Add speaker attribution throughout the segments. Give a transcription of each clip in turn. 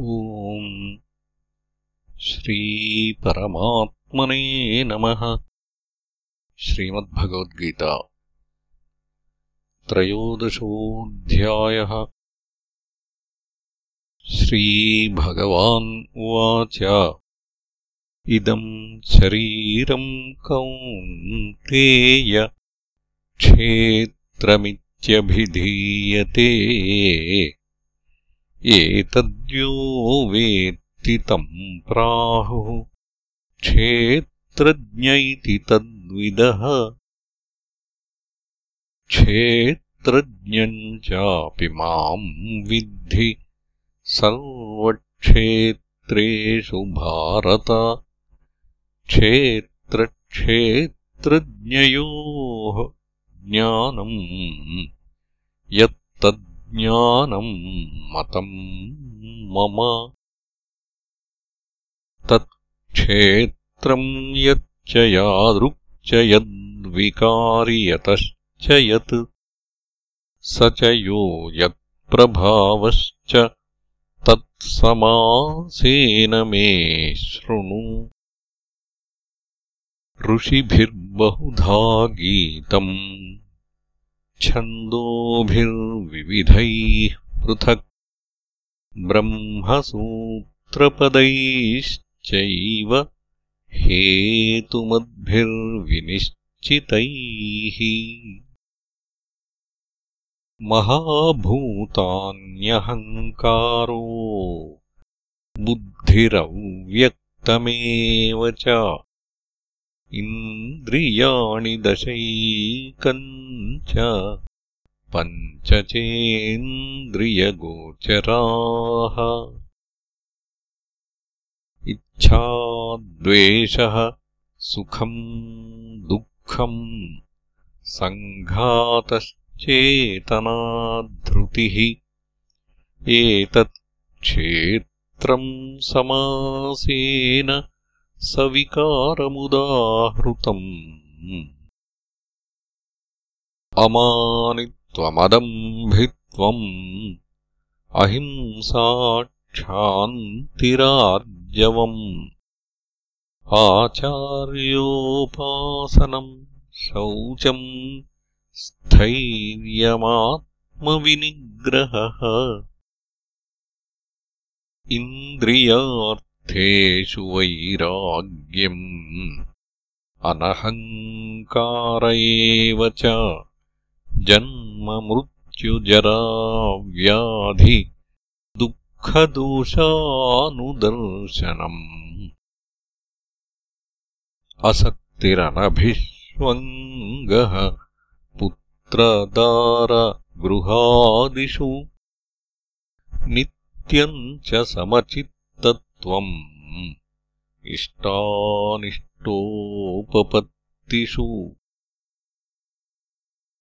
Speaker 1: ॐ श्रीपरमात्मने नमः। श्रीमद्भगवद्गीता। त्रयोदशोऽध्यायः। श्रीभगवान् उवाच। इदम् शरीरम् कौन्तेय। क्षेत्रमित्यभिधीयते एतद्यो वेत्ति तम् प्राहुः क्षेत्रज्ञ इति तद्विदः। क्षेत्रज्ञम् चापि माम् विद्धि सर्वक्षेत्रेषु भारत। क्षेत्रक्षेत्रज्ञयोः ज्ञानम् यत्तद् ज्ञानम् मतम् मम तत्क्षेत्रम् यच्च यादृक्च यद्विकारि यतश्च यत् स च यो यत्प्रभावश्च तत्समासेन मे शृणु। ऋषिभिर्बहुधा गीतम् छन्दोभिर्विविधैः पृथक् ब्रह्मसूत्रपदैश्चैव हेतुमद्भिर्विनिश्चितैः महाभूतान्यहङ्कारो बुद्धिरव्यक्तमेव च इन्द्रियाणि दशैकम् च पञ्चचेन्द्रियगोचराः। इच्छाद्वेषः सुखम् दुःखम् सङ्घातश्चेतनाधृतिः एतत् क्षेत्रम् समासेन सविकारमुदाहृतम्। अमानित्वमदम्भित्वम् अहिंसाक्षान्तिरार्जवम् आचार्योपासनम् शौचम् स्थैर्यमात्मविनिग्रहः। इन्द्रियार्थ स्थेषु वैराग्यम् अनहङ्कार एव च जन्ममृत्युजराव्याधि दुःखदोषानुदर्शनम्। असक्तिरनभिष्वङ्गः पुत्रदारगृहादिषु नित्यम् च समचित् त्वम् इष्टानिष्टोपपत्तिषु।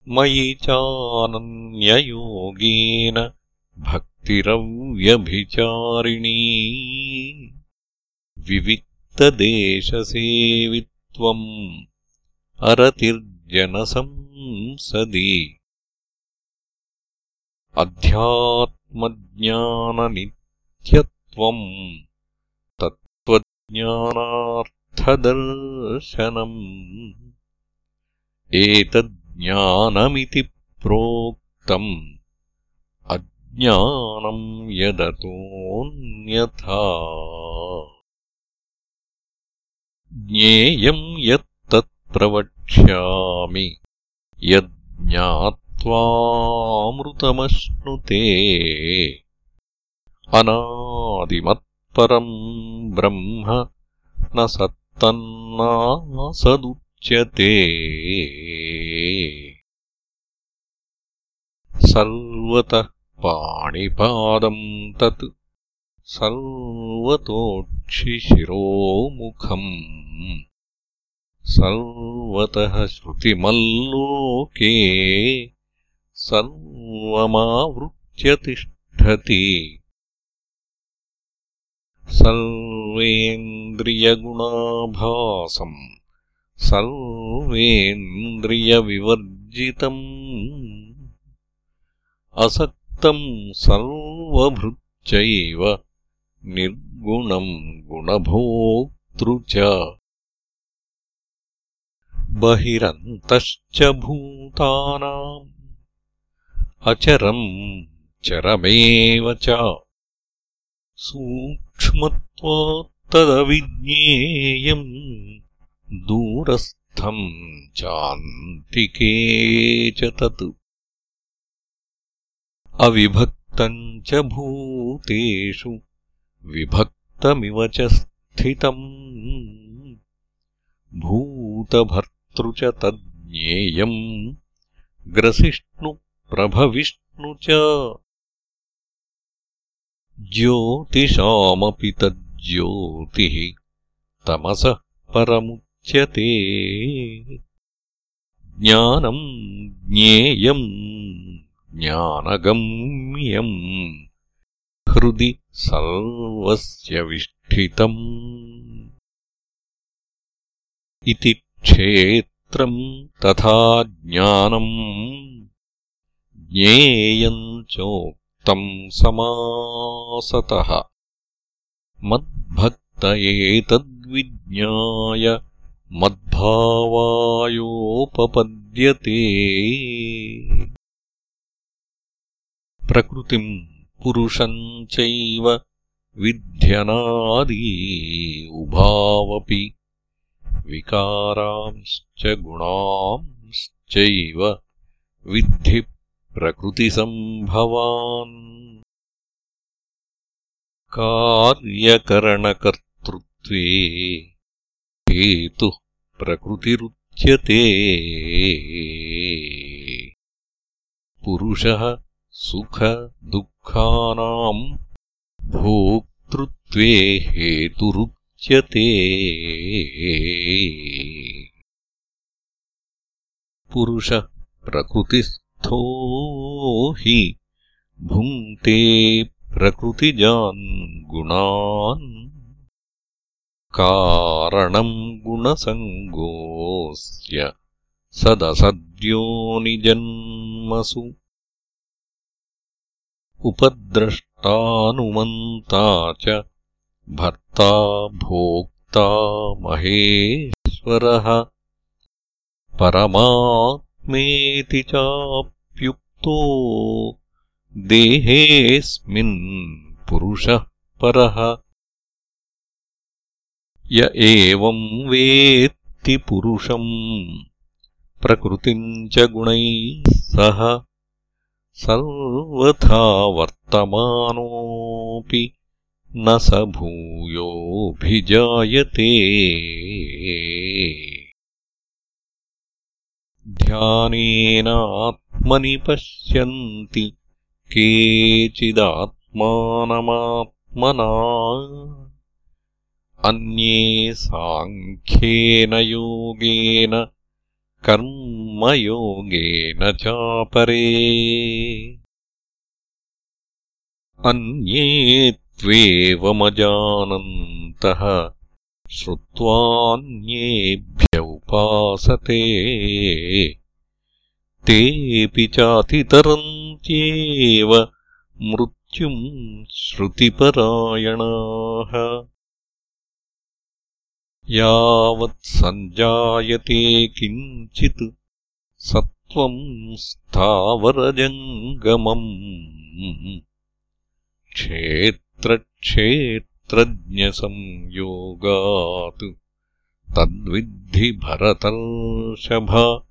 Speaker 1: मयि चानन्ययोगेन भक्तिरव्यभिचारिणी। विविक्तदेशसेवित्वम् अरतिर्जनसंसदि। अध्यात्मज्ञाननित्यत् तत्त्वज्ञानार्थदर्शनम् एतज्ज्ञानमिति प्रोक्तम्। अज्ञानम् यदतोऽन्यथा। ज्ञेयम् यत्तत्प्रवक्ष्यामि। यज्ञात्वामृतमश्नुते अनादिमत्परम् ब्रह्म न सत्तन्नासदुच्यते सर्वतः पाणिपादम् तत् सर्वतोक्षिशिरोमुखम्। सर्वतः श्रुतिमल्लोके सर्वमावृत्य तिष्ठति सर्वेन्द्रियगुणाभासम् सर्वेन्द्रियविवर्जितम् असक्तम् सर्वभृच्चैव निर्गुणम् गुणभोक्तृ च बहिरन्तश्च भूतानाम् अचरम् चरमेव च सूक्ष्मत्वात्तदविज्ञेयम् दूरस्थम् चान्तिके च तत्। अविभक्तम् च भूतेषु विभक्तमिव च स्थितम्। भूतभर्तृ च तज्ज्ञेयम् ग्रसिष्णुप्रभविष्णु च ज्योतिषामपि तज्ज्योतिः तमसः परमुच्यते। ज्ञानम् ज्ञेयम् ज्ञानगम्यम् हृदि सर्वस्य विष्ठितम्। इति क्षेत्रम् तथा ज्ञानम् ज्ञेयम् चोक्तम् समासतः। मद्भक्त एतद्विज्ञाय मद्भावायोपपद्यते। प्रकृतिम् पुरुषम् चैव विध्यनादी उभावपि विकारांश्च गुणांश्चैव विद्धि प्रकृतिसम्भवान्। कार्यकरणकर्तृत्वे हेतुः प्रकृतिरुच्यते। पुरुषः सुखदुःखानाम् भोक्तृत्वे हेतुरुच्यते। पुरुषः प्रकृतिस्थो हि भुङ्क्ते प्रकृतिजान् गुणान्। कारणम् गुणसङ्गोऽस्य सदसद्योनिजन्मसु। उपद्रष्टानुमन्ता च भर्ता भोक्ता महेश्वरः परमात्मेति चाप्युक्तो देहेऽस्मिन् पुरुषः परः। य एवम् वेत्ति पुरुषम् प्रकृतिम् च गुणैः सह सर्वथा वर्तमानोऽपि न स भूयोऽभिजायते ध्यानेनात्मनि पश्यन्ति केचिदात्मानमात्मना। अन्ये साङ्ख्येन योगेन कर्मयोगेन चापरे। अन्ये त्वेवमजानन्तः श्रुत्वान्येभ्य उपासते। तेऽपि चातितरन्त्येव मृत्युम् श्रुतिपरायणाः। यावत् सञ्जायते किञ्चित् सत्त्वम् स्थावरजङ्गमम् क्षेत्रक्षेत्रज्ञसंयोगात् तद्विद्धि भरतर्षभ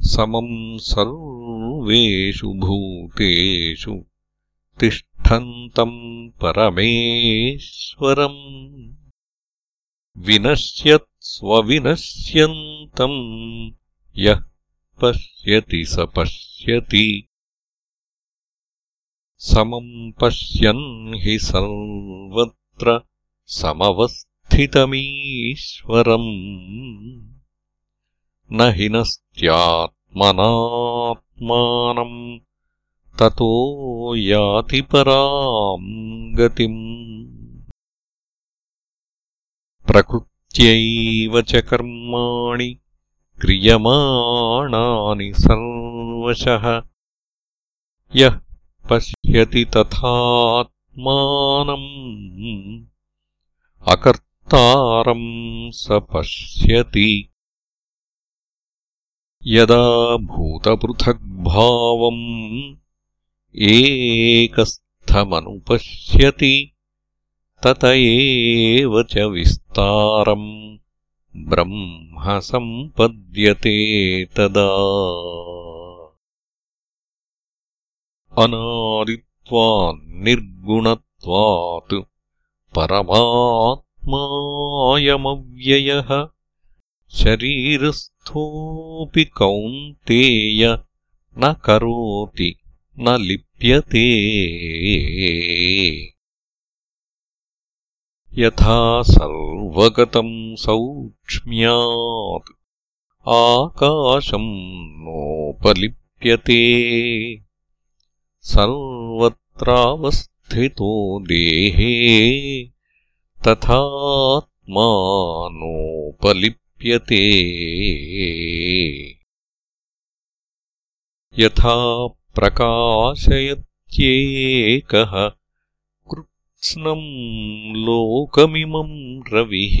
Speaker 1: समम् सर्वेषु भूतेषु तिष्ठन्तम् परमेश्वरम्। विनश्यत्स्वविनश्यन्तम् यः पश्यति स पश्यति समम् पश्यन् हि सर्वत्र समवस्थितमीश्वरम्। न हि नस्त्यात्मनात्मानम् ततो याति पराम् गतिम्। प्रकृत्यैव च कर्माणि क्रियमाणानि सर्वशः। यः पश्यति तथात्मानम्। अकर्तारम् स पश्यति। यदा भूतपृथग्भावम् एकस्थमनुपश्यति तत एव च विस्तारम् ब्रह्म सम्पद्यते तदा अनादित्वान्निर्गुणत्वात् परमात्मायमव्ययः शरीरस्थोऽपि कौन्तेय न करोति न लिप्यते। यथा सर्वगतम् सौक्ष्म्यात् आकाशम् नोपलिप्यते सर्वत्रावस्थितो देहे तथात्मानोपलिप्यते। यथा प्रकाशयत्येकः कृत्स्नम् लोकमिमम् रविः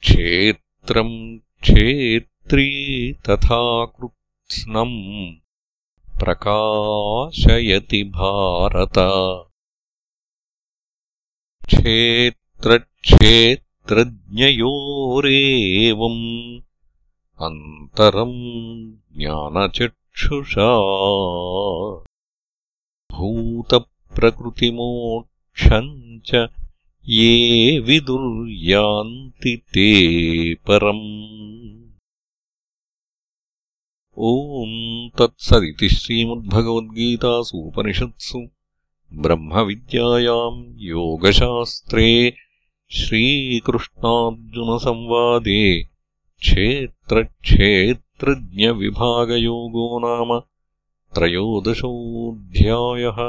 Speaker 1: क्षेत्रम् क्षेत्री तथा कृत्स्नम् प्रकाशयति भारत। क्षेत्रक्षेत्रज्ञयोरेवम् अन्तरम् ज्ञानचक्षुषा। भूतप्रकृतिमोक्षम् च ये विदुर्यान्ति ते परम् ॐ तत्सदिति श्रीमद्भगवद्गीतासूपनिषत्सु ब्रह्मविद्यायाम् योगशास्त्रे श्रीकृष्णार्जुनसंवादे क्षेत्रक्षेत्रज्ञविभागयोगो नाम त्रयोदशोऽध्यायः